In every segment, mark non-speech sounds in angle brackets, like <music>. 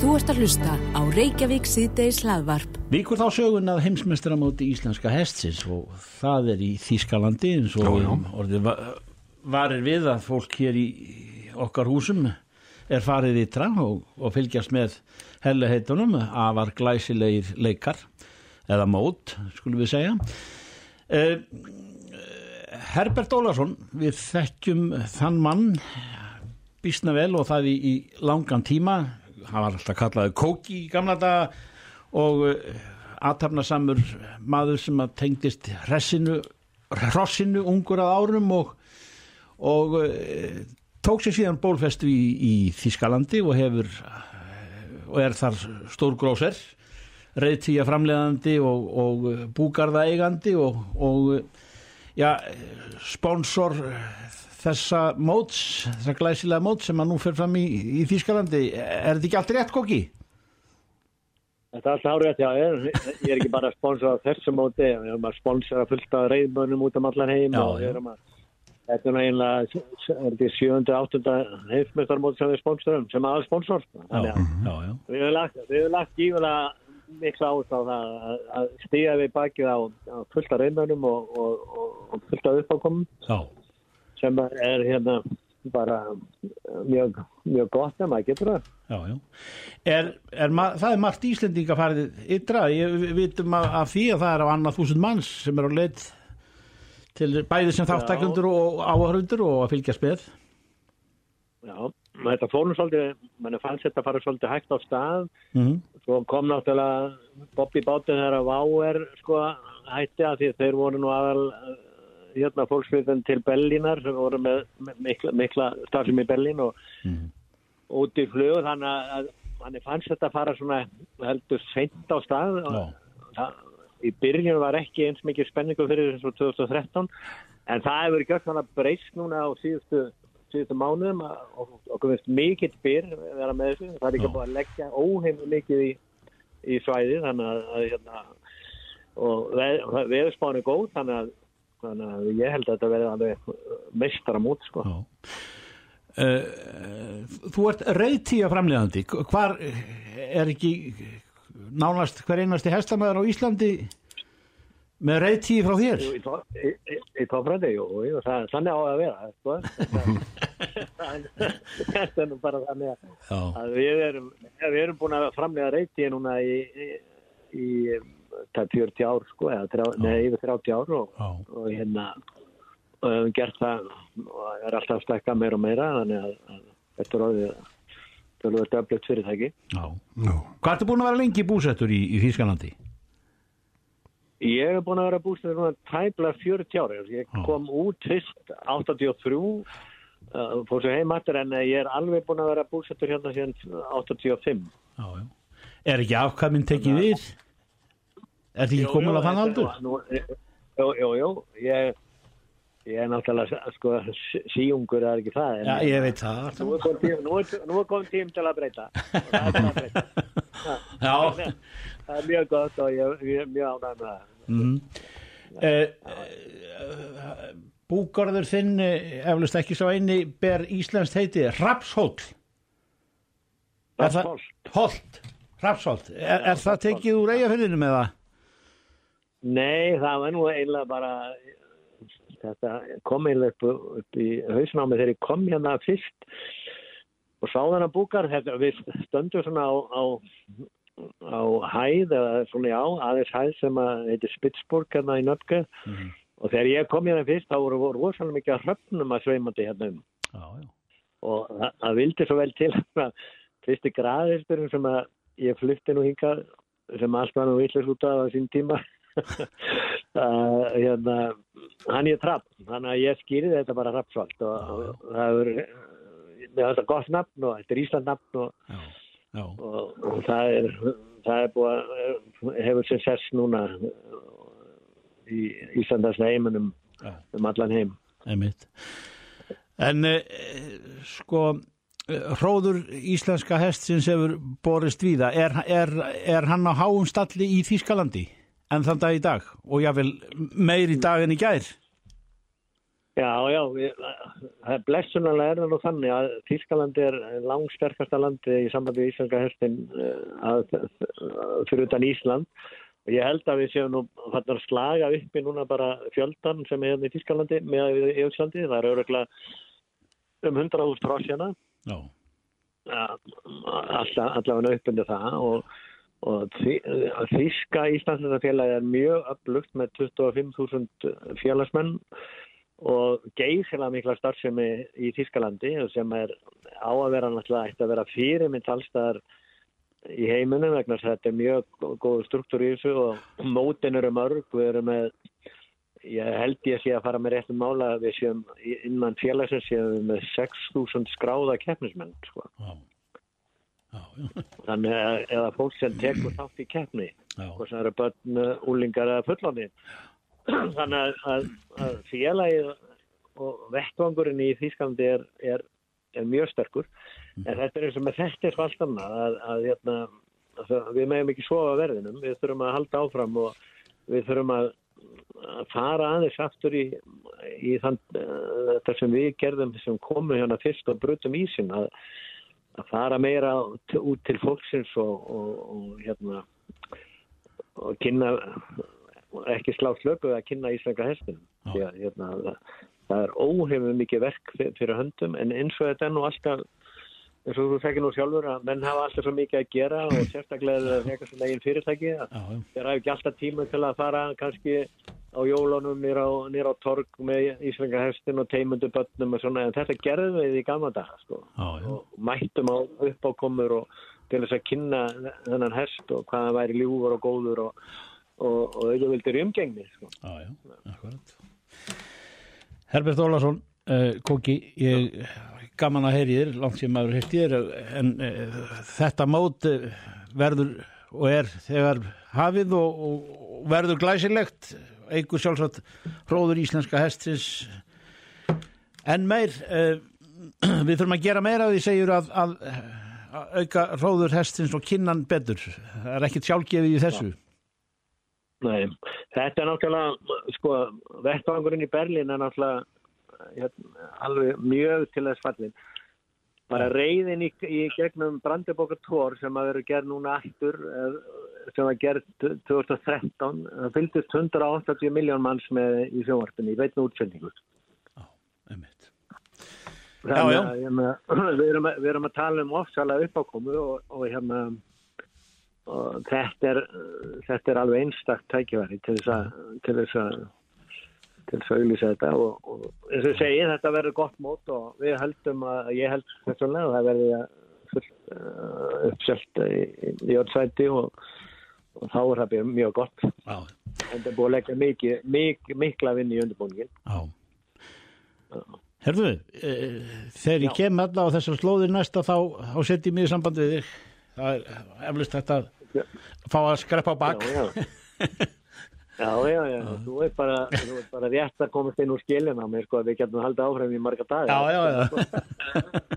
Þú ert að hlusta á Reykjavík síðdeis hlaðvarp. Víkur þá sögun að heimsmeistaramóti íslenska hestsins og það er í Þýskalandi eins og Já, já. orðið va- varir við að fólk hér í okkar húsum er farið ytra og, og fylgjast með helliheitunum afar glæsilegir leikar eða mót, skulum við segja. Eh, Herbert Ólason, við þekkjum þann mann býstna vel og það í, í langan tíma hann var alltaf kallaði Kóki í gamla daga og aðtapnasamur maður sem að tengdist hressinu, hrossinu ungur að árum og, og uh, tók sér síðan bólfestu í, í Þískalandi og hefur eh, og er þar stór gróser reyðtíja framleiðandi og, og búgarða eigandi og, og já, sponsor þessa móts, þessa glæsilega móts sem að nú fer fram í, í Þýskalandi er þetta ekki allt rétt kokki? Þetta er alltaf árið að ég, ég er ekki bara að sponsora þessu móti, við erum að sponsora fullt af reyðbönum út um allan heim Já, og við já. erum að Þetta er náttúrulega, er þetta 7. 8. heimsmeistarmóti sem við sponsorum, sem aðal sponsor. Þannig að Já, já, við hefum lagt, lagt gífulega mikla át á það að, stíga við bakið á, á fullt af reyðbönum og, og, og, og fullt af uppákomum já, sem er hérna bara mjög, mjög gott að maður getur það. já, já. Er, er, það er margt Íslendinga farið ytra, ég við vitum að, að því að það er á annað þúsund manns sem er á leitt til bæði sem þáttakundur og áhörundur og að fylgja speð Já, þetta fór nú svolítið, mann fannst þetta fara svolítið hægt á stað. Mm Svo kom náttúrulega Bobby Báttinn þegar að Váer sko hætti að því þeir voru nú aðal eh, hérna fólksviðin til Berlínar sem voru með, mikla, mikla starfsum í Berlín og Mhm. út í þannig að manni fannst þetta fara svona heldur seint á stað og Já, það, í byrjun var ekki eins mikið spenningu fyrir þessu 2013 en það hefur gert svona breyst núna á síðustu, síðustu mánuðum að- og okkur finnst mikill byr vera með þessu, það er ekki Já. búið að leggja óheim mikið í, í svæði þannig að, að hérna, og veð, veðurspáin er góð þannig að, þannig að ég held að þetta verði alveg meistara mút sko. Uh, þú ert reyðtíja framleiðandi hvar er ekki nánast hver einasti hestamæður á Íslandi með reyðtíji frá þér? Í, tó- í, í, í tófræði, jú, jú, það, þannig á að vera sko. <laughs> <laughs> Þetta- er nú bara þannig að að við erum, erum búin að framlega reyti núna í, í, í það er 40 ár sko, eða nei, yfir 30 ár og, já, og hérna og hefum gert það og er alltaf að stekka meira og meira þannig að, að þetta er orðið tölvöld öflugt fyrirtæki. já. Nú, Hvað ertu búin að vera lengi búsettur í, í Þýskalandi? Ég hef búin að vera bústur núna tæplega 40 ári. Ég Já. kom út fyrst 83 uh, fór svo heim aftur en ég er alveg búin að vera bústur hérna síðan 85. Já, já. Er ekki afkvæminn tekið við? Er þetta ekki komin að þann aldur? Jú, jú, jú, ég, ég er náttúrulega sko, sí- síungur er ekki það. en- Já, ég veit það. Nú er komið tím, til að breyta. <laughs> Það að. Já, Það er mjög gott og ég, er mjög ánægð með það. mm. eh, búgarður þinn eh, eflust ekki svo eini ber íslenskt heiti Rapshóll það- Rapsholt. Holt, Rapsholt er, er það tekið úr eigafyrðinu með það? Nei, það var nú eiginlega bara þetta kom eiginlega upp, upp í hausnámi þegar ég kom hérna fyrst og sá þennan búkar. Þetta, við stöndum svona á, á, á hæð eða svona já, aðeins hæð sem að heitir Spitzburg hérna í Nöfge Mhm. og þegar ég kom hérna fyrst þá voru, rosalega mikið að hröfnum að sveimandi hérna um. Já, já, og það, vildi svo vel til að fyrsti graðisturinn sem að ég flytti nú hingað sem allt var nú vitlis út af á sín tíma uh, <laughs> hérna, hann ég trapp þannig að ég skýrði þetta bara rappsvalt og, og það er með þetta gott nafn og þetta er Ísland nafn og, og, og það er það er búið að hefur sér sess núna í Íslandars heiminum Já. um allan heim Einmitt. En eh, sko eh, hróður íslenska hestsins hefur borist víða. Er, er, er hann á háum stalli í Þýskalandi en þann dag í dag og jáfnvel meir í dag en í gær? Já, já, blessunarlega er það nú þannig að Þýskalandi er langsterkasta landi í sambandi í Íslandska hestin fyrir utan Ísland. Og ég held að við séum nú þannig að slaga uppi núna bara fjöldan sem er hérna í Þýskalandi með Íslandi, það er öruglega um 100.000 trósjana Já, allavega uppbundið það og, og Þýska Íslandsfélagi er mjög upplugt með 25.000 félagsmenn og geysilega mikla starfsemi í Þýskalandi sem er á að vera náttúrulega eitt að vera fyrirmynd allstaðar í heiminum vegna þess að þetta er mjög góð struktúr í þessu og mótin eru mörg, við erum með ég held ég sé að fara með réttum mála við séum innan félagsins séum við með 6.000 skráða keppnismenn sko. já, þannig að eða fólk sem tekur þátt í keppni hvort sem eru börn, úlingar eða fullandi <clears throat> þannig að, að, félagið og vettvangurinn í Þýskalandi er, er, er mjög sterkur. En þetta er eins og með þetta er svo allt annað að, að hérna, að við meðum ekki sofa á verðinum, við þurfum að halda áfram og við þurfum að fara aðeins aftur í, í þann, uh, þetta sem við gerðum sem komum hérna fyrst og brutum ísin að, að fara meira út, til fólksins og, og, og hérna og kynna ekki slá slöpu að kynna íslenska hestinum því að hérna, það, það er óhefum mikið verk fyr- fyrir höndum en eins og þetta er nú alltaf eins og þú þekkir nú sjálfur að menn hafa alltaf svo mikið að gera og <clears throat> sérstaklega þekkar svona eigin fyrirtæki þeir hafa ekki alltaf tíma til að fara kannski á jólunum nýra á, á torg með íslenska hestin og teimundu börnum og svona en þetta gerðum við í gamla daga sko og mættum á uppákomur og til þess að kynna þennan hest og hvað hann væri ljúfur og góður og, og, og í umgengni sko. Já, já, akkurat. Herbert Ólason, uh, Kóki, ég gaman að heyri þér, langt sem maður heyrti þér, en uh, þetta mót uh, verður og er þegar hafið og, og verður glæsilegt, eigur sjálfsagt hróður íslenska hestins en meir, uh, <clears throat> við þurfum að gera meira því segjur að, að, að auka hróður hestins og kinnan betur. Það er ekkit sjálfgefið í þessu. Nei, þetta er náttúrulega sko, vettvangurinn í Berlín er náttúrulega hérna, alveg mjög til þess fallin bara reyðin í, í gegnum Brandenborgar tór sem að vera gerð núna aftur eh, sem að gerð 2013 það fylgdist 180 miljón manns með í sjónvarpinni, í veitna útsendingu Einmitt. Þannig Já, já. hérna, <clears throat> við, erum, við erum að tala um ofsalega uppákomu og, og hérna og þetta er þetta er alveg einstakt tækifæri til þess að til auðlýsa þetta og, og eins og ég segi þetta verður gott mót og við heldum að ég held þessulega að það verði fullt uh, uppselt í, í öll sæti og, og þá er það mjög- gott Já, en það er búið að leggja mikið, mikið, mikla vinn í undirbúningin Já. Herðu, e, þegar ég kem alla á þessar slóðir næsta þá, þá setjum ég mig í samband við þig. Það er eflust þetta Já. að fá að skreppa á bak. Já, já. <laughs> Já, já, já, þú er bara, bara rétt að komast inn úr skilin á mér, sko, að við getum haldið áfram í marga daga. Já, já, já.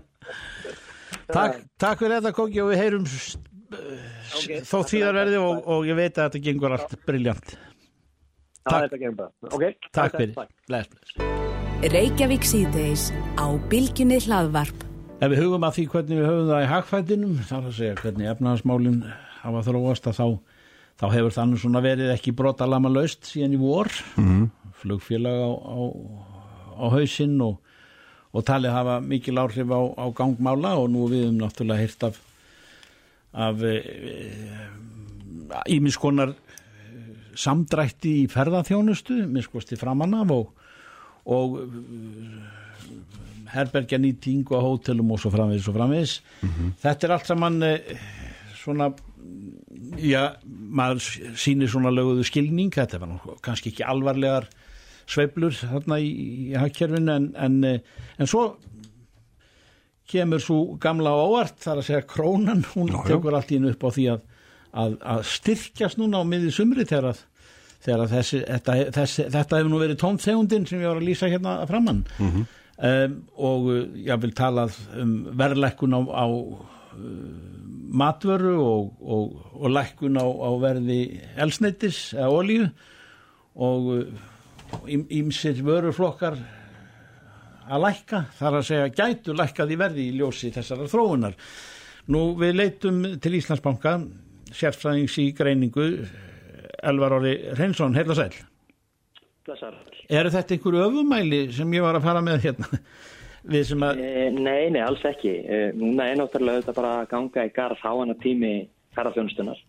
<laughs> takk, takk fyrir þetta Kóki og við heyrum s- Ok. þó tíðar verði og, og ég veit að þetta gengur allt briljant. Takk. þetta gengur bara. Ok, Takk fyrir. Bless, bless. Reykjavík síðdeis á Bilginni hlaðvarp. Ef við hugum að því hvernig við höfum það í hagfættinum, þá er að segja hvernig efnaðasmálinn hafa þróast að þá, þá hefur þannig svona verið ekki brotalama laust síðan í vor, mm. flugfélag á, á, á hausinn og, og talið hafa mikil áhrif á, á gangmála og nú við um náttúrulega hýrt af af ímiskonar samdrætti í ferðaþjónustu, miskosti framann af og, og herbergja nýting og hótelum og svo framvegis og framvegis. Þetta er allt saman eh, svona já, maður sýnir svona löguðu skilning þetta var kannski ekki alvarlegar sveiflur þarna í, í hagkerfinu en, en, eh, en svo kemur svo gamla á óvart þar að segja krónan, hún Já, tekur allt í einu upp á því að, að, að styrkjast núna á miði sumri þegar að þegar þessi, þetta, þessi, þetta hefur nú verið tónþegundin sem ég var að lýsa hérna framann um, og ég vil talað um verðlækkun á, á matvöru og, og, og lækkun á, á verði elsneitis eða olíu og ímsir vöruflokkar að lækka, þar að segja gætu lækkað í verði í ljósi þessara þróunar. Nú við leitum til Íslandsbanka, sérfræðings í greiningu, Elvar Óri Reynsson, heila sæl. Blessar. Er þetta einhverju öfumæli sem ég var að fara með hérna? Við sem að, Eh, Nei, nei, alls ekki. Eh, Núna er náttúrulega þetta bara að ganga í garð háana tími ferðarþjónustunar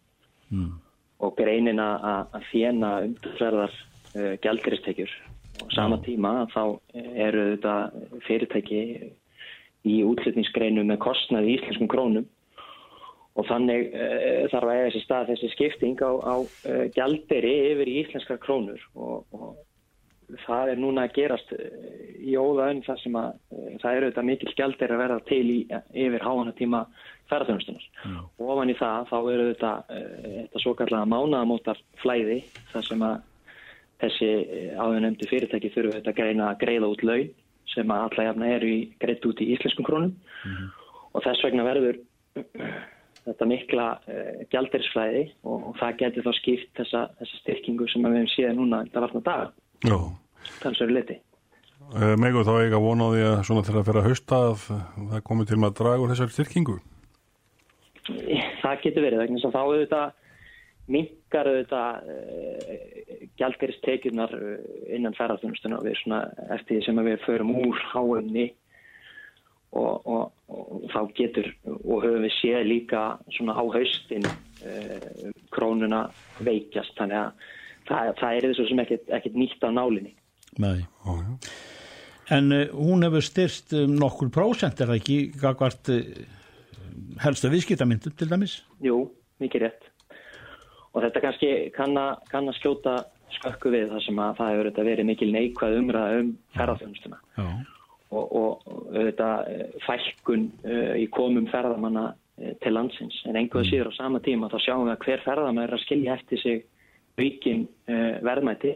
mm. og greinin að fjena umferðar uh, gældristekjur og sama tíma þá eh, eru þetta fyrirtæki í útlutningsgreinu með kostnaði í íslenskum krónum. Og þannig uh, þarf að eiga þessi stað þessi skipting á, á uh, gjalderi yfir í íslenskar krónur. Og, og það er núna að gerast eh, í óðaun þar sem að eh, það eru þetta mikil skjaldir að verða til í, yfir háana tíma ferðarþjónustunar. Og ofan í það þá eru þetta, eh, þetta svo kallega mánaðamótar flæði þar sem að þessi áðunemdi fyrirtæki þurfu þetta að greina að greiða út laun sem að alla jafna eru í, greitt út í íslenskum krónum og þess vegna verður þetta mikla uh, gjaldirisflæði og, og það getur þá skipt þessa, þessa styrkingu sem við hefum séð núna þetta varna daga. Já. Talsverðu liti. Uh, Megu þá eiga vona á því að svona til að fyrir að hausta að það komi til að draga úr þessari styrkingu? Það getur verið, vegna þess að þá auðvitað minkar auðvitað uh, gjaldgeristekjurnar innan ferðarþjónustuna við svona eftir því sem að við förum úr háumni og, og, og þá getur og höfum við séð líka svona á haustin uh, krónuna veikjast þannig að það, það er þessu sem ekkert, ekkert nýtt á nálinni. Já. En uh, hún hefur styrst um nokkur prósent, er það ekki, gagvart uh, helstu viðskiptamyndum til dæmis? Jú, mikið rétt. Og þetta kannski kann að, kann að skjóta skökku við þar sem að það hefur þetta verið mikil neikvæð umræða um ferðarþjónustuna Já. og, og þetta fælkun uh, í komum ferðarmanna uh, til landsins. En einhverju síður á sama tíma þá sjáum við að hver ferðarmann er að skilja eftir sig aukin uh, verðmæti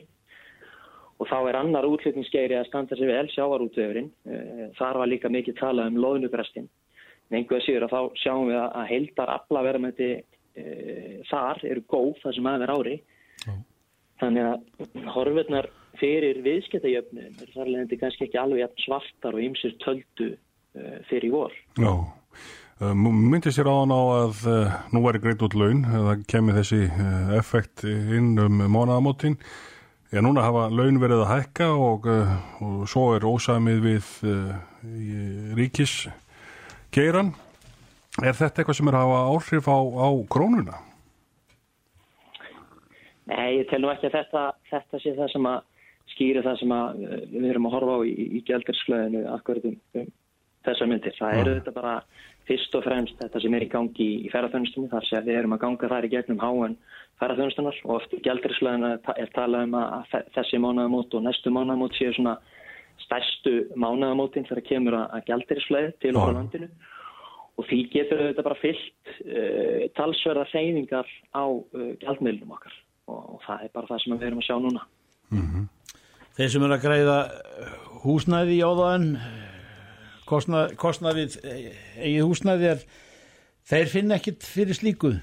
og þá er annar útlutningsgeiri að standa sig vel sjávarútvefurinn. Uh, þar var líka mikið talað um loðnugrestin. En einhverju síður að þá sjáum við að heildar aflaverðmæti uh, þar eru góð það sem aðeins er ári. Þannig að horfurnar fyrir viðskiptajöfnum er þar leðandi kannski ekki alveg svartar og ymsir töldu uh, fyrir í vor. Já. Uh, myndi sér áðan á að uh, nú væri greitt út laun, það kemur þessi effekt inn um mánaðamótin. Já, núna hafa laun verið að hækka og, uh, og svo er ósamið við uh, í ríkisgeiran. Er þetta eitthvað sem er að hafa áhrif á, á krónuna? Nei, ég tel nú ekki að þetta, þetta sé það sem að skýri það sem að uh, við erum að horfa á í, í gældarslöðinu akkurat um, um þessar myndir. Það eru þetta bara fyrst og fremst þetta sem er í gangi í, ferðarþjónustunni þar sem við erum að ganga þar í gegnum háan ferðarþjónustunar og oft í gældarslöðinu er talað um að þe- þessi mánaðamót og næstu mánaðamót séu svona stærstu mánaðamótin þegar kemur að, gældarslöði til Já. okkur landinu og því getur þetta bara fyllt uh, talsverða reyningar á uh, gjaldmiðlunum okkar og, og það er bara það sem við erum að sjá núna. Þeir sem eru að greiða húsnæði í áðan, kostnað, kostnað við eh, eigið húsnæði er, þeir finna ekkit fyrir slíku.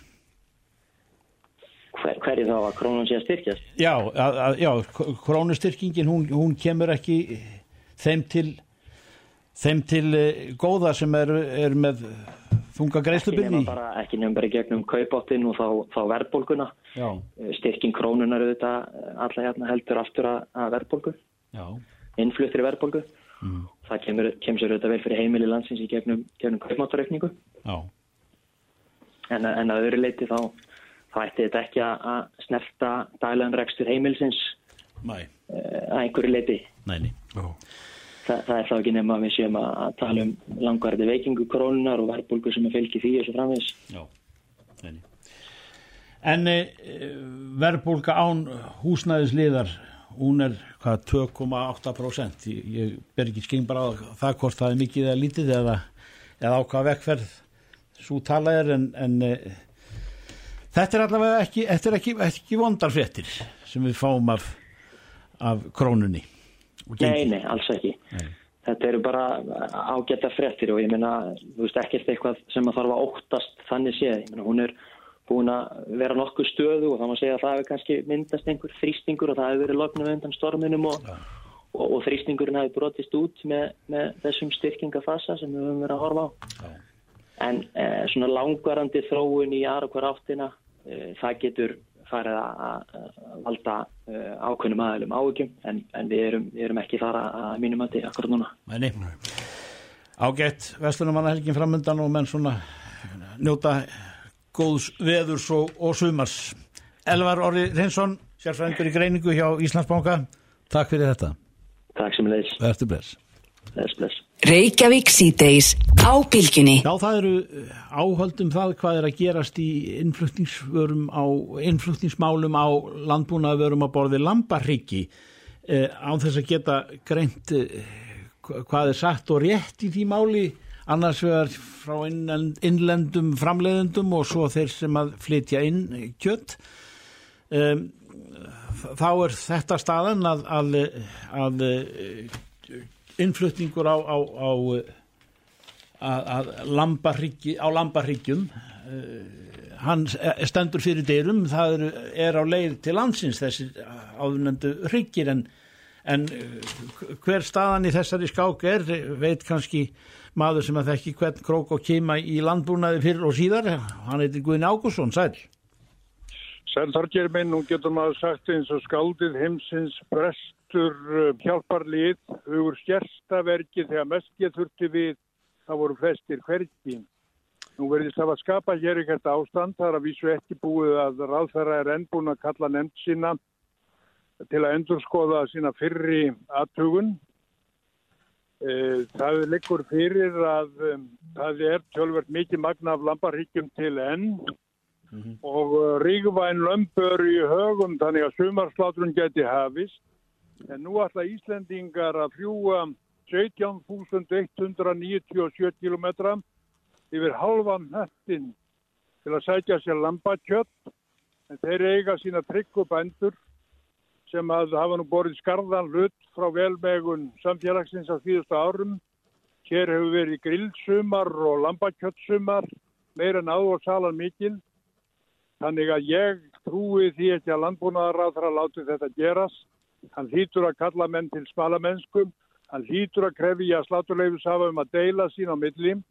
Hver, hverju þá að krónun sé að styrkjast? Já, að, að, já krónustyrkingin, hún, hún kemur ekki þeim til, þeim til uh, góða sem eru er með þunga bara, ekki nefna bara gegnum kaupáttinn og þá, þá verðbólguna. Já, Styrking krónunar auðvitað eh, alla hérna heldur aftur að, verðbólgu, já, innfluttri verðbólgu. Það kemur, kemur sér auðvitað vel fyrir heimili landsins í gegnum, gegnum kaupmáttaraukningu. já, En, en að öðru leiti þá, þá ætti þetta ekki að að snerta daglegan rekstur heimilisins næ, eh, að einhverju leiti. Já. Þa, það er þá ekki nema að við séum að, tala um langvarði veikingu krónunar og verðbólgu sem að fylgi því og svo framvegis. Já, neini. En e, verðbólka án húsnæðisliðar, hún er hvað 2,8%. Ég, ég ber ekki skeng bara á það hvort það er mikið eða lítið eða, eða á hvað vekkferð svo tala er en, en e, þetta er allavega ekki, er ekki, ekki vondarfréttir sem við fáum af, af krónunni. Nei, nei, alls ekki. Nei. Þetta eru bara ágæta fréttir og ég meina, þú veist, ekkert eitthvað sem að þarf að óttast þannig séð. Ég meina, hún er búin að vera nokkuð stöðu og það má segja að það hefur kannski myndast einhver þrýstingur og það hefur verið lognum undan storminum og, og, og þrýstingurinn hafi brotist út með, með þessum styrkingafasa sem við höfum verið að horfa á. En eh, svona langvarandi þróun í aðra hver áttina, eh, það getur farið að að valda uh, ákveðnum aðeilum áhugjum en, en við, erum, við erum ekki fara að mínum að þetta akkurat núna. Mæni. Ágætt, vestunumanna helgin framöndan og menn svona njóta góðs veðurs og, og sumars. Elvar Orri Reynsson, sérfræðingur í greiningu hjá Íslandsbanka. Takk fyrir þetta. Takk sem leys. Verður bless. Bless, bless. Reykjavík síðdeis á bylginni. Já, það eru áhöldum það hvað er að gerast í innflutningsvörum á, innflutningsmálum á landbúnaðvörum á borði Lambarriki eh, án þess að geta greint eh, hvað er sagt og rétt í því máli annars vegar frá innlend, innlendum framleiðendum og svo þeir sem að flytja inn kjött um, þá er þetta staðan að, að, að innflutningur á, á, á að, að lambarryggi, á lambarryggjum uh, hann stendur fyrir dyrum, það er, er á leið til landsins þessi áðunendu ryggir en, en hver staðan í þessari skák er, veit kannski maður sem að þekki hvern krók og kima í landbúnaði fyrir og síðar hann heitir Guðin Ágússon, sæl Sæl Þorgir minn, nú getur maður sagt eins og skáldið heimsins brestur hjálparlið hugur skjerstaverki þegar mest geturti við það voru flestir hvergi. Nú verðist það að skapa hér ekkert ástand, það er að vísu ekki búið að ráðferða er enn búin að kalla nefnd sína til að endurskoða sína fyrri aðtugun. Það liggur fyrir að það er tjölvert mikið magna af lamparhyggjum til enn mm -hmm. og ríkvæn lömbur í högum þannig að sumarslátrun geti hafist. En nú ætla Íslendingar að fljúa 17.197 km yfir halvan höttin til að sætja sér lambakjött en þeir eiga sína tryggubændur sem að hafa nú borðið skarðan hlut frá velmegun samfélagsins á síðustu árum. Hér hefur verið grillsumar og lambakjöttsumar, meir en áður salan mikil. Þannig að ég trúi því ekki að landbúnaðaráþra láti þetta gerast. Hann hlýtur að kalla menn til smalamennskum Hann hlýtur að krefja sláturleifis hafa um að deila sín á millim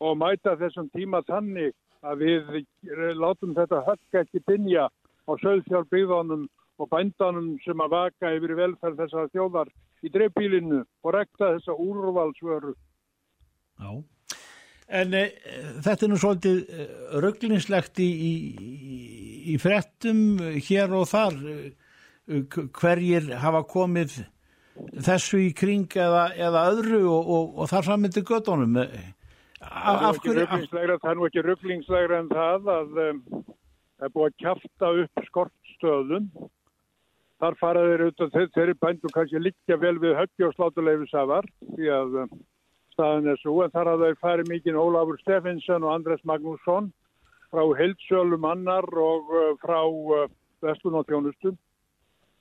og mæta þessum tíma þannig að við látum þetta högg ekki binja á söðfjárbyggðanum og bændanum sem að vaka yfir velferð þessar þjóðar í dreifbílinu og rekta þessa úrvalsvöru. Já, en e, þetta er nú svolítið röglinslegt í, í, í frettum hér og þar. Hverjir hafa komið þessu í kring eða, eða öðru og, og, og þar framöndu göttunum Það er nú ekki rugglingslegra en það að um, það er búið að kæfta upp skortstöðum þar faraðir auðvitað þeir, þeirri bændu kannski líka vel við höggi og slátuleifisafar því að um, staðin er svo en þar að þau fari mikinn Ólafur Steffensen og Andres Magnússon frá Hildsjölum annar og uh, frá uh, Vestlun og Þjónustum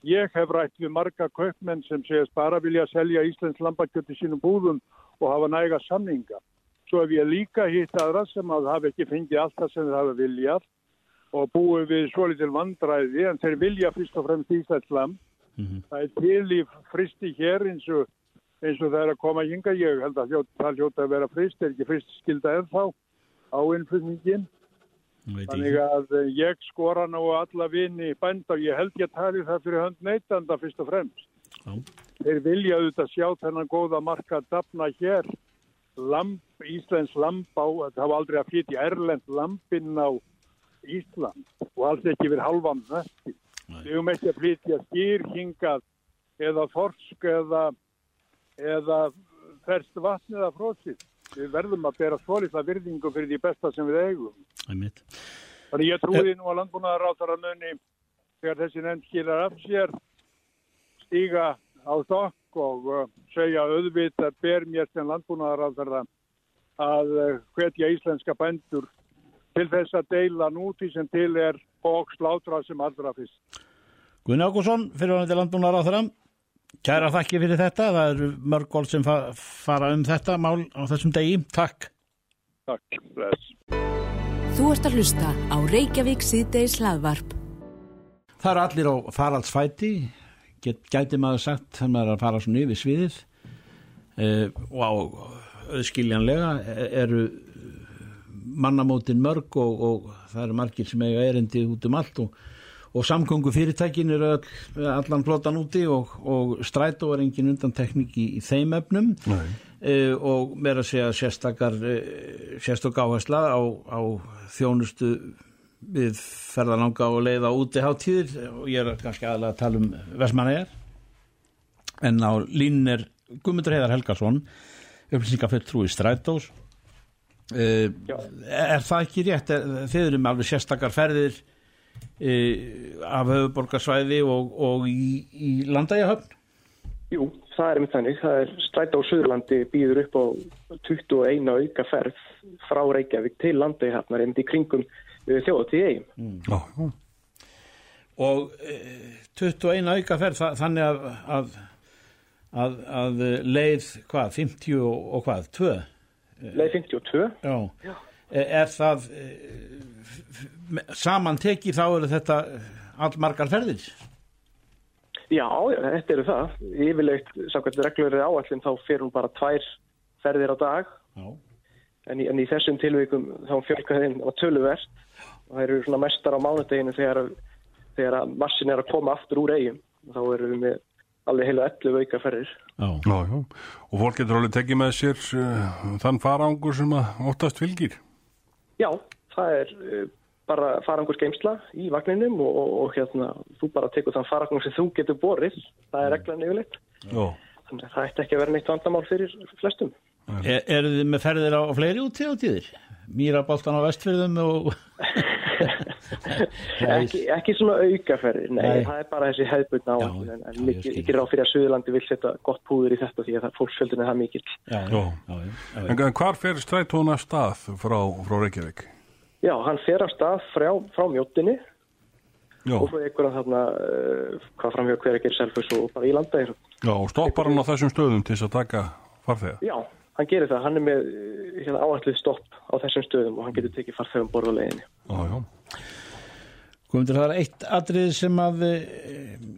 Ég hef rætt við marga kaupmenn sem segast bara vilja selja Íslands lambakjöti sínum búðum og hafa næga samninga. Svo hef ég líka hitt aðra sem að hafa ekki fengið allt það sem þeir hafa viljað og búið við svo litil vandræði en þeir vilja fyrst og fremst Íslands lamb. Mm -hmm. Það er til í fristi hér eins og, eins og það er að koma hinga. Ég held að það hljóta að vera frist, er ekki frist skilda ennþá á innflutningin. Þannig að ég skora ná alla vini bænda og ég held ég að tali það fyrir hönd neytanda fyrst og fremst. Já. Þeir vilja auðvitað sjá þennan góða marka dafna hér. Lamp, Íslands lamp á, það var aldrei að flytja Erlend lampinn á Ísland og alls ekki verið halvan þetta. Við höfum ekki að flytja skýrhingað eða forsk eða, eða ferst vatn eða fróðsitt við verðum að bera svolítið virðingu fyrir því besta sem við eigum. Þannig ég trúi nú að landbúnaðar áþara munni þegar þessi nefnd skilar af sér stíga á stokk og uh, segja auðvitað að ber mér sem landbúnaðar áþara að uh, hvetja íslenska bændur til þess að deila núti sem til er og slátra sem allra fyrst. Gunni Ágússon, fyrirvæðandi landbúnaðar áþara. Kæra þakki fyrir þetta, það eru mörg gól sem fara um þetta mál á þessum degi. Takk. Takk, bless. Þú ert að hlusta á Reykjavík síðdeis hlaðvarp. Það eru allir á faraldsfæti, get, gæti maður sagt þegar maður er að fara svona yfir sviðið uh, og á auðskiljanlega eru mannamótin mörg og, og það eru margir sem eiga erindi út um allt og, og samkongu fyrirtækin eru all, allan flotan úti og, og strætó er engin undanteknik í, í þeim efnum. Uh, og mér að segja sérstakar uh, sérstök áhersla á, á þjónustu við ferðalanga og leiða úti háttíðir og ég er kannski aðlega að tala um Vesmanæjar en á lín er Guðmundur Heiðar Helgarsson upplýsingafell trúi strætós uh, er það ekki rétt þeir eru með alveg sérstakar ferðir uh, af höfuborgarsvæði og, og í, í landægjahöfn Jú, það er með þannig. Það er stræta á Suðurlandi býður upp á 21 auka ferð frá Reykjavík til landægjahafnar en í kringum þjóðatíð eigin. Mm. Já, og e, 21 auka ferð það, þannig að, að, að, að leið hvað, 50 og, og hvað, 2? Leið 52. Já, Já. E, er það e, saman teki þá eru þetta allmargar ferðir? Já, þetta eru það. Yfirlegt, samkvæmt reglur er áallin, þá fer hún bara tvær ferðir á dag. En í, en í þessum tilvíkum þá fjölkaði henn á töluvert og það eru svona mestar á mánudeginu þegar, þegar massin er að koma aftur úr eigum. Þá eru við með alveg heilu 11 auka ferðir. Já. Já, já. Og fólk getur alveg tekið með sér uh, þann farangur sem að óttast fylgir? Já, það er uh, bara farangur skeimsla í vagninum og, og, og hérna, þú bara tekur þann farangur sem þú getur borið. Það er reglan yfirleitt. Já. Þannig að það ætti ekki að vera neitt vandamál fyrir flestum. Er, eru þið með ferðir á, fleiri útíðatíðir? Mýraboltan á vestfyrðum og... <laughs> ekki, ekki svona aukaferðir, nei, nei, það er bara þessi hefðbundna á en, en mikið, ekki ráð fyrir að Suðurlandi vil setja gott púður í þetta því að fólksfjöldin er það mikill. Já, já, já. En hvar fer strætóna stað frá, frá Reykjavík? Já, hann fer á stað frá, frá mjóttinni og svo einhverjum þarna uh, hvað framhjá hver ekkir selfus og bara í landa Já, og stoppar hann á þessum stöðum til þess að taka farþega? Já, hann gerir það, hann er með hérna, áallið stopp á þessum stöðum og hann getur tekið farþegum borðuleginni Já, já Guðmundur, það er eitt atrið sem að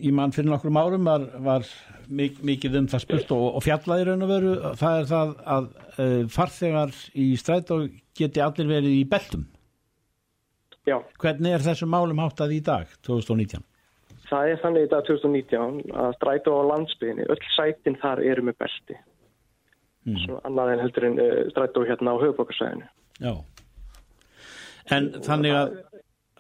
í mann fyrir nokkur árum var, var mik mikið um það spurt og, og fjallaði raun og veru, það er það að uh, farþegar í strætó geti allir verið í beltum Já. Hvernig er þessum málum háttað í dag, 2019? Það er þannig í dag 2019 að strætó á landsbygðinni, öll sætin þar eru með belti. Mm. Svo annað en heldur en uh, strætó hérna á höfublokarsæðinu. Já. En og þannig að,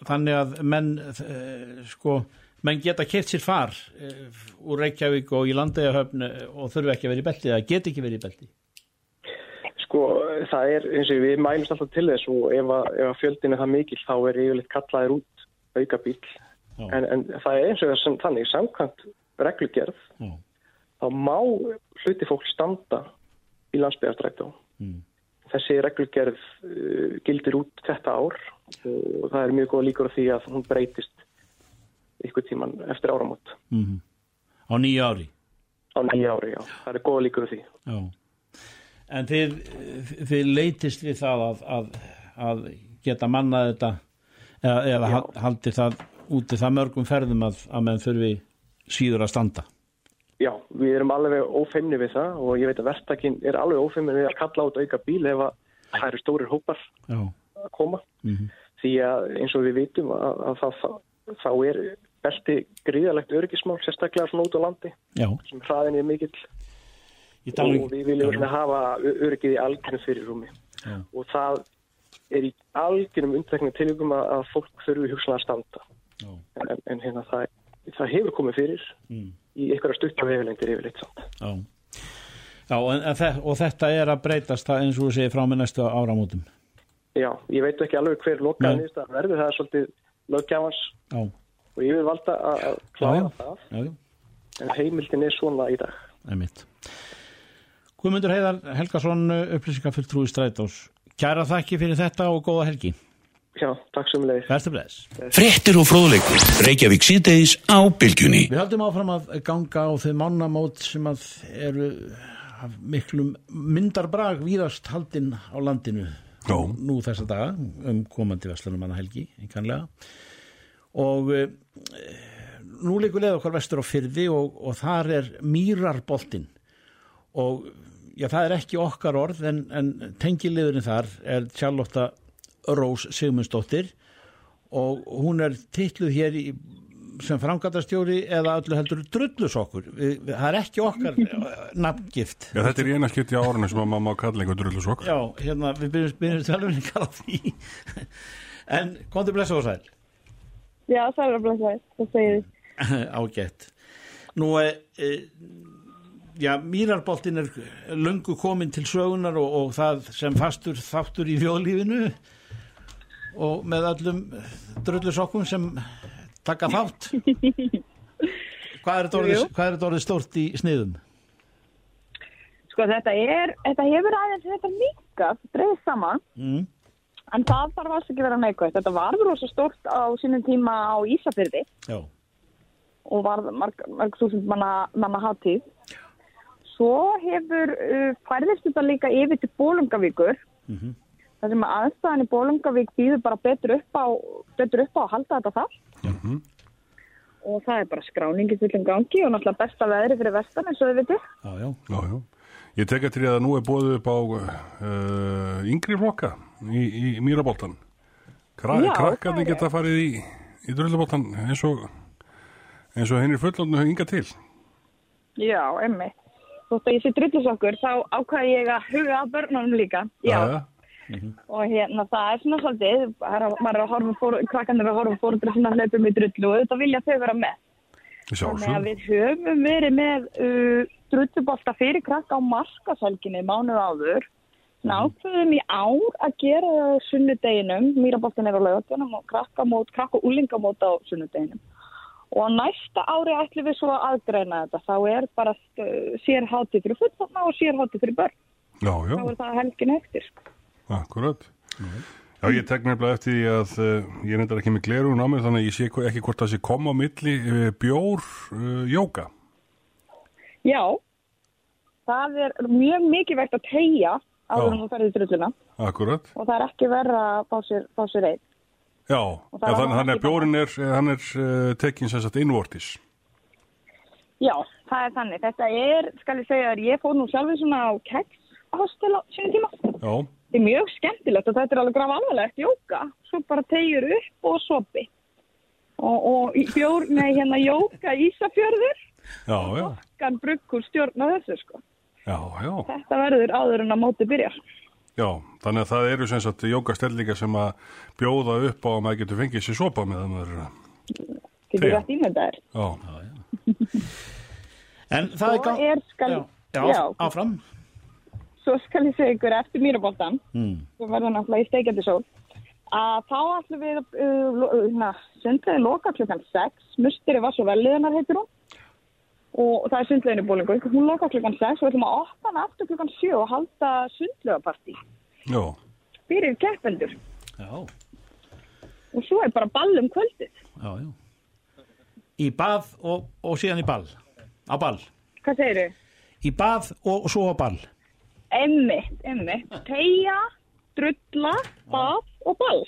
þannig að menn, uh, sko, menn geta kert sér far uh, úr Reykjavík og í landeigahöfn og þurfu ekki að vera í belti eða get ekki verið í belti? Sko það er eins og við mælumst alltaf til þess og ef að, að fjöldin er það mikil þá er yfirleitt kallaðir út auka bíl en, en það er eins og að þannig samkvæmt reglugerð Já. þá má hluti fólk standa í landsbyggastrættu mm. Þessi reglugerð uh, gildir út þetta ár og það er mjög góða líkur á því að hún breytist ykkur tíman eftir áramót mm. Á nýja ári? Á nýja ári, já. Það er góða líkur á því Já En þið, þið leytist við það að, að, að geta mannað þetta eða, eða haldi það úti það mörgum ferðum að, að menn þurfi síður að standa? Já, við erum alveg ófeimni við það og ég veit að verktakinn er alveg ófeimni við að kalla át auka bíl ef það eru stórir hópar Já. að koma mm -hmm. því að eins og við vitum að það, þá er belti gríðalegt örgismál sérstaklega svona út á landi Já. sem hraðin er mikill og við viljum hafa öryggið í algjörnum fyrir rúmi ja. og það er í algjörnum undtekningum tilvíkum að, að fólk þurfu hugsanlega að standa en, en hérna það, það hefur komið fyrir mm. Í einhverja stuttar vefilendir yfirleitt samt. Já, Já en, og þetta er að breytast það eins og þú segir frá með næstu áramótum. Já, ég veit ekki alveg hver lokaðan nýst að verði það er svolítið löggjafans og ég vil valda að klára það. En heimildin er svona í dag. Það er mitt Guðmundur Heiðar Helgason upplýsingafulltrúi Strætós. Kæra þakki fyrir þetta og góða helgi Já, takk sem leið Frettir og fróðleikur. Reykjavík síðdeis á bylgjunni. Við haldum áfram að ganga á þau mannamót sem að eru miklum myndarbrag víðast haldinn á landinu. Jó. nú þessa daga um komandi vestlunum manna helgi einkanlega. Og e, nú líkur leið okkar vestur á fyrði og, og þar er mýrarboltinn. Og já, það er ekki okkar orð en, en tengiliðurinn þar er Charlotte Rós Sigmundsdóttir og hún er titluð hér í, sem frangatastjóri eða öllu heldur drullusokkur. Það er ekki okkar nafngift. Já, þetta er í eina skipti á árunni sem að maður má kalla einhver drullusokk Já, hérna, við byrjum, byrjum tölvunningar á því. En komðu blessa og sæl. Já, það er að blessa það segir þið <laughs> Ágætt. Nú, e, e, já, mýrarboltin er löngu komin til sögunar og, og það sem fastur þáttur í fjóðlífinu og með öllum drullusokkum sem taka þátt. <laughs> Hvað er þetta orðið, stórt í sniðum? Sko þetta er, þetta hefur aðeins þetta minkað, dreif saman. Mm. en það þarf alls ekki vera neikvægt þetta var rosa stort á sínum tíma á Ísafyrði Já, og var marg, marg þúsund manna, manna hátíð. Svo hefur uh, færðist þetta líka yfir til Bólungavíkur Mhm. Þar sem að aðstæðan í Bólungavík býður bara betur upp á betur upp á að halda þetta þar Mhm. og það er bara skráningi fullum gangi og náttúrulega besta veðri fyrir vestan eins og þið veitir já, já Já, já. Ég tek eftir því að nú er bóðið upp á uh, yngri flokka í, í mýraboltan. Kra Já, Krakkarnir það er- geta farið í, í drulluboltan eins og, eins og hennir fullorðinu hinga til. Já, emmi. Þótt að ég sé drullusokkur, þá ákvæði ég að huga að börnunum líka. Já. Jæja. Og hérna, það er svona svolítið, maður er að horfa, fór, krakkanir er að horfa fóruður svona hlaupum í drullu og þetta vilja þau vera með. Þannig að við höfum verið með uh, drullubolta fyrir krakka á markaselginni mánuð áður. Náttúrulega í ár að gera sunnudeginum, mýraboltin er á laugatunum og krakkamót, krakka og úlingamót á sunnudeginum. Og næsta ári ætlum við svo að aðgreina þetta. Þá er bara uh, sér hátíð fyrir fullorna og sér hátíð fyrir börn. Já, já, Þá er það helgin eftir. Sko. Akkurat. Já, ég tek nefnilega eftir því að uh, ég reyndar ekki með glerun á mér þannig að ég sé ekki hvort það sé koma á milli uh, bjór uh, jóka. Já, það er mjög mikilvægt að tegja áður Já. en þú ferðið drulluna Akkurat. og það er ekki verra að fá sér, fá sér einn. Já, það ja, er þannig, þannig ekki að bjórin er, hann er uh, tekinn sem sagt innvortis. Já, það er þannig. Þetta er, skal ég segja þér, ég fór nú sjálfur svona á kekshostel á sínum tíma. Já, Þetta er mjög skemmtilegt og þetta er alveg graf alvarlegt jóka. Svo bara tegjur upp og sopi. Og, og í bjór, nei, hérna jóka Ísafjörður, já, já, kann bruggur stjórna þessu, sko. já, já. Þetta verður áður en að móti byrjar. Já, þannig að það eru sem sagt jókastellingar sem að bjóða upp á að maður getur fengið sér sopa með það maður. Getur Tegja. rætt ímynda þér. Já, En það er Svo gang er, skal, Já, já, áfram svo skal ég segja ykkur eftir mýraboltan, mm. sem verður náttúrulega í steikjandi sól, að þá ætlum við uh, uh, sundlega loka klukkan 6, musteri var svo velliðanar heitir hún, og það er sundleginu bólingu, hún loka klukkan 6 og við ætlum að opna hana aftur klukkan 7 og halda sundlegapartí fyrir keppendur. Já, og svo er bara ball um kvöldið. já, já. Í bað og, og síðan í ball. Á ball. Hvað segir þau? Í bað og svo á ball Emmitt, emmitt, tegja, drulla, bað og ball.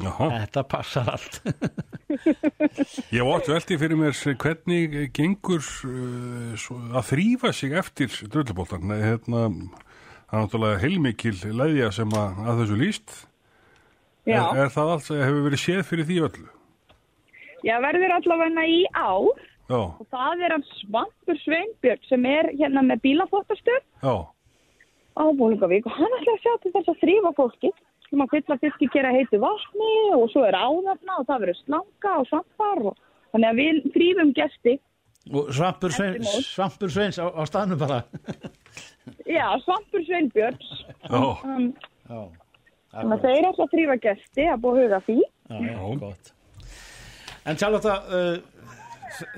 Jaha. Þetta passar allt <laughs> Ég var átt veldi fyrir mér hvernig gengur uh, svo, að þrýfa sig eftir drulluboltan. Nei, Hérna, það er náttúrulega heilmikil leðja sem að, að þessu líst. Já, Er, er það allt sem hefur verið séð fyrir því öllu? já verður allavega í ár Já, og það er hann Svampur Sveinbjörn sem er hérna með bílaflottastöð já, á Bólingavík og hann ætla að sjá til þess að þrýfa fólki sem að fylla fiski gera heitu vatni og svo er áðarna og það verður slanga og svampar og þannig að við þrýfum gesti. Og Svampur, Svein. Svampur Sveins á, á staðnum bara. Já, Svampur Sveinbjörns. Já, um, Já, þannig að þeir ætla að þrýfa gesti að búið huga því. Já, gott. En Charlotte uh,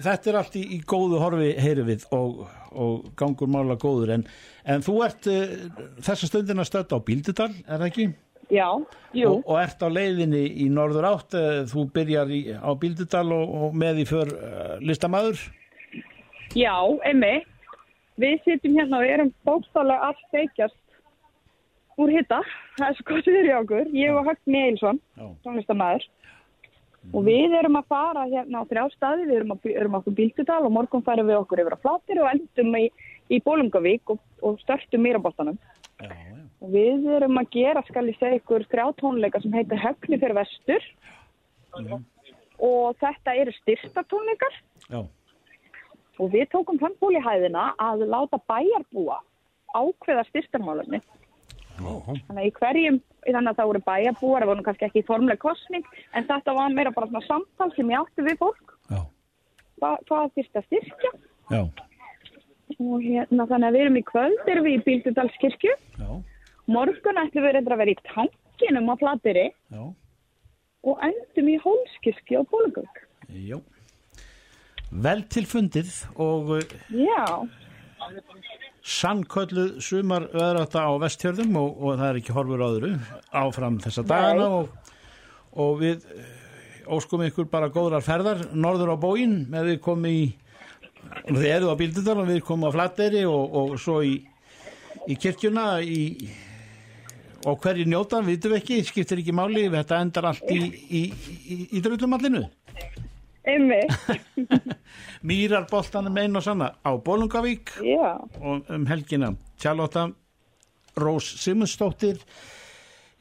þetta er allt í, í góðu horfi heyri við og, og gangur mála góður. En, en þú ert uh, þessa stundina stödd á Bíldudal, er það ekki? já, jú, Og, og ert á leiðinni í norður átt uh, þú byrjar í, á Bíldudal og, og með í för uh, listamæður já, emmi við sitjum hérna og erum bókstálega að steikjast úr hitta það er svo gott við erum í okkur. Ég og Högni Eilsson, tónlistamæður og við erum að fara hérna á þrjá staði, við erum, að, erum okkur bíldudal og morgun færum við okkur yfir að flatir og endum í, í Bólungavík og, og störtum mýrabóttanum. Og við erum að gera, skal ég segja ykkur, skrjátónleika sem heitir Höfni fyrir vestur Já. og þetta eru styrstatónleikar Já. og við tókum þann ból í hæðina að láta bæjarbúa ákveða styrtarmálumni. Þannig að í hverjum, þannig að það voru bæjarbúar, það voru kannski ekki formleg kostning, en þetta var meira bara svona samtal sem ég átti við fólk. Já. Hva, hvað þyrst að styrkja? Já. Og hérna þannig að við erum í kvöld, erum við í Bíldudalskirkju. Já. Morgun ætlum við reyndar að vera í tankinum á Flateri Já. og endum í Hólskirkju á Bólugögg. Vel til fundið og uh, Já, sannkölluð sumar veðrætta á vestjörðum og, og það er ekki horfur á öðru áfram þessa dagana og, og við eh, óskum ykkur bara góðrar ferðar norður á bógin með við komum í þið eru á Bíldudal og við komum á Flateyri og, og svo í, í kirkjuna í, og hverju njóta, vitum við ekki skiptir ekki máli, þetta endar allt í, í, í, einmitt. <laughs> Mýrarboltanum einn og sanna á Bólungavík Já, og um helgina. Charlotta Rós Simundsdóttir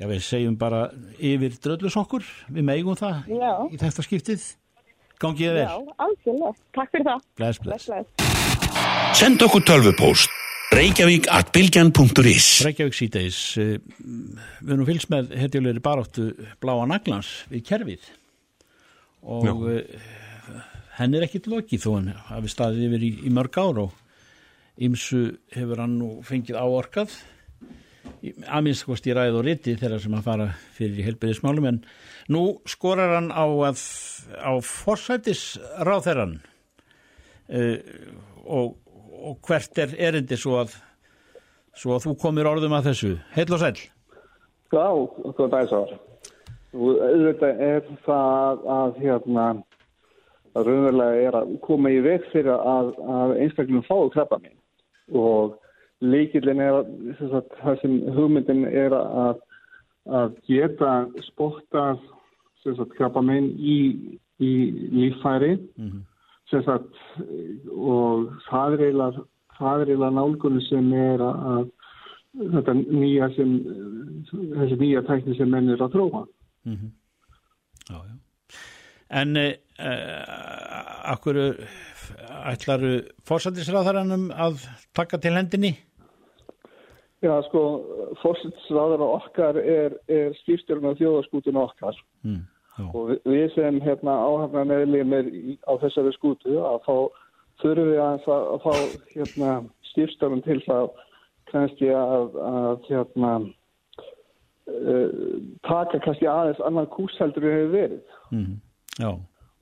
já við segjum bara yfir dröllusokkur, við megum það já, í þetta skiptið. Gangið já, vel, algjörlega. Takk fyrir það. bless bless. Bless, bless. Send okkur tölvupóst. Reykjavík at bylgjan.is Reykjavík síðdeis eh, við erum fylgst með hetjulegri baráttu bláa naglans við kerfið og Já. uh, henn er ekkit lokið þó hann hafi staðið yfir í, í mörg ár og ymsu hefur hann nú fengið áorkað að minnst kost í ræð og riti þeirra sem að fara fyrir í helbyrðismálum en nú skorar hann á að á forsætis ráðherran uh, og, og hvert er erindi svo að svo að þú komir orðum að þessu heil og sæl Já, góð dæsar. Auðvitað er það að hérna að raunverulega er að koma í veg fyrir að, að einstaklingum fái krabba minn og líkillin er að sem sagt, það sem hugmyndin er að, að geta sagt, krabba minn í, í líffæri. Sem sagt, og það er eiginlega það er eiginlega nálgunni sem er að, að þetta nýja sem þessi nýja tækni sem menn er að þróa já, já. en uh, akkur ætlaru forsætisráðherranum að taka til hendinni? Já, sko, fórsitsræðara okkar er, er skýrstjórn á þjóðaskútun okkar. Mm, og við- sem hérna áhafna meðlimir í- á þessari skútu að fá, þurfum við að, að fá hérna skýrstjórn til það kannski að, að hérna uh, taka kannski aðeins annan kúsheldur við hefur verið. Mm,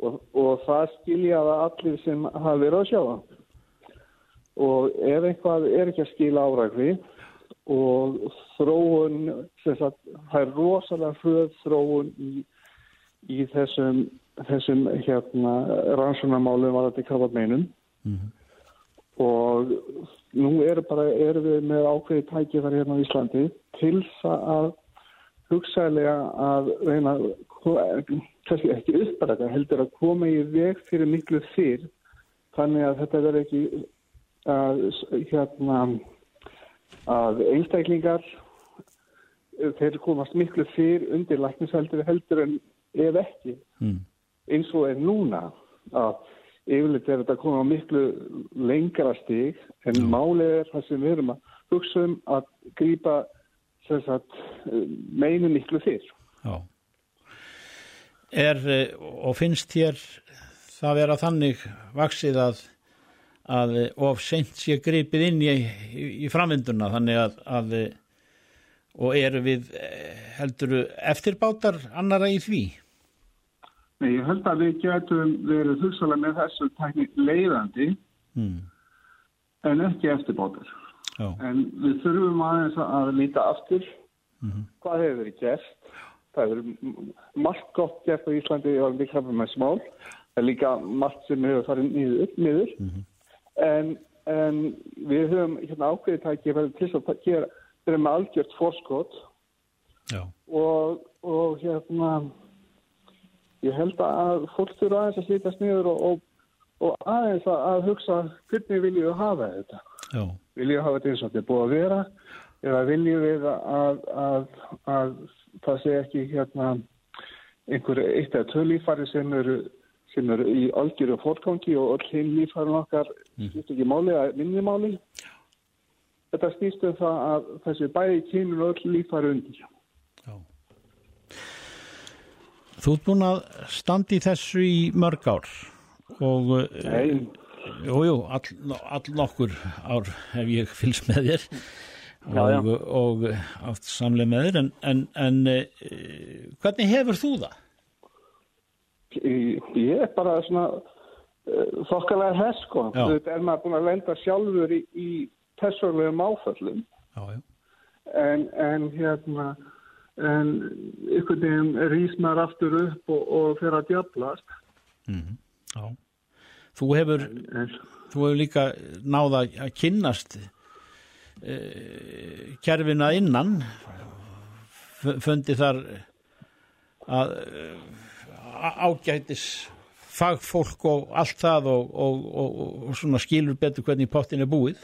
og, og það skilja það allir sem hafa verið að sjá það. Og ef eitthvað er ekki að skila árækri og þróun sagt, það er rosalega hröð þróun í, í þessum, þessum hérna, rannsóknarmálum varðandi krabbarmeinum Mhm. og nú er bara, erum við með ákveði tækifæri hérna á Íslandi til þess að hugsaðlega að reyna kannski ekki uppræða heldur að koma í veg fyrir miklu fyrr þannig að þetta verður ekki að hérna að einstaklingar þeir komast miklu fyrr undir læknisheldur heldur en ef ekki. Mm, eins og er núna að yfirleitt er þetta að koma á miklu lengra stig en málið er það sem við erum að hugsa um að grípa sem sagt, meinu miklu fyrr. já er eh, og finnst þér það vera þannig vaksið að að eh, of seint sé gripið inn í, í, framvinduna þannig að, að eh, og eru við heldur eftirbátar annara í því Nei, ég held að við getum verið hugsalega með þessu tækni leiðandi mm, en ekki eftirbátur. Já, En við þurfum aðeins að líta aftur Mhm. hvað hefur verið gert. Það hefur margt gott gert á Íslandi og krafum með smál. Það er líka margt sem hefur farið niður, upp niður. En, en við höfum hérna ákveðið tæki til að gera, við erum algjört forskot já, og, og hérna ég held að fólk þurfa aðeins að slítast niður og, og, og aðeins að, að hugsa hvernig viljum við hafa þetta Já. Viljum við hafa þetta eins og þetta er búið að vera eða viljum við að, að, að það sé ekki hérna einhver eitt eða tvö lífari sem eru sem eru í algjöru fórkangi og öll hinn lífhærin okkar skiptir ekki máli að minni máli. Þetta snýst um það að þessi bæði kynur öll lífhæri undir. Þú ert búin að standa í þessu í mörg ár og Nei. Jú, jú, all, all nokkur ár hef ég fylgst með þér Já, já. og, og átt samlega með þér en, en, en e, hvernig hefur þú það? Ég ég er bara svona uh, þokkalega hess sko. Þetta er maður búin að lenda sjálfur í, í persónulegum áföllum Já, já. en, en hérna en ykkur veginn rís maður aftur upp og, og fyrir að djablast. Já. Þú hefur, þú hefur líka náða að kynnast e, kerfina innan f- fundi þar að e, ágætis fagfólk og allt það og, og, og, og svona skilur betur hvernig pottin er búið.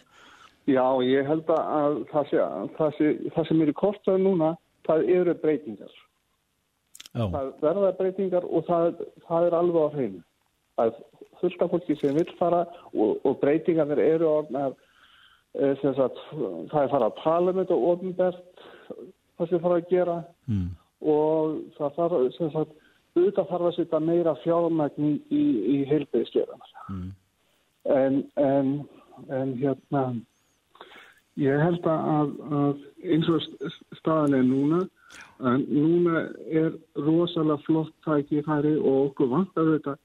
Já, ég held að það, sé, það, sé, það sem er í kortaðu núna, það eru breytingar. Já. Það verða breytingar og það, það er alveg á hreinu. Er fullt af fólki sem vil fara og, og breytingar eru orðnar, e, sagt, það er fara að tala um þetta ofnbært, það sem fara að gera Mm. og það þarf, sem sagt, auðvitað þarf að setja meira fjármagn í, í, heilbæðiskeðanar. Mm. En, en, en hérna, ég held að, að eins og st- staðan er núna, að núna er rosalega flott tækifæri og okkur vantar þetta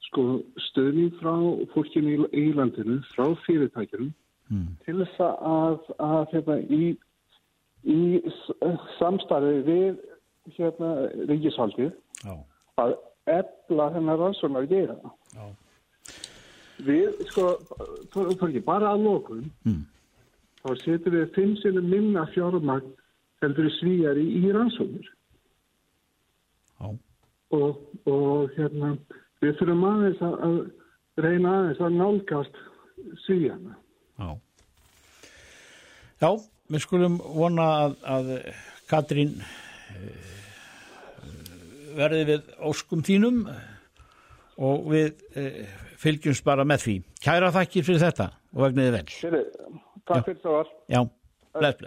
sko stöðning frá fólkinu í, í landinu, frá fyrirtækjunum Mm. til þess að, að hérna, í, í s- samstarfi við hérna, ríkishaldið Já. að ebla þennar rannsóknar gera. Já. Við, sko, ekki, bara að lókun, Mm. þá setjum við fimm sinni minna fjármagn heldur svíjar í, í rannsóknir. Já. Og, og hérna, við þurfum aðeins að, að reyna aðeins að nálgast svíjana. Já. Já, við skulum vona að, að Katrín eh, verði við óskum þínum og við eh, fylgjumst bara með því. Kæra þakkir fyrir þetta og vegniði vel. Fyrir, takk fyrir það var. Já, bless.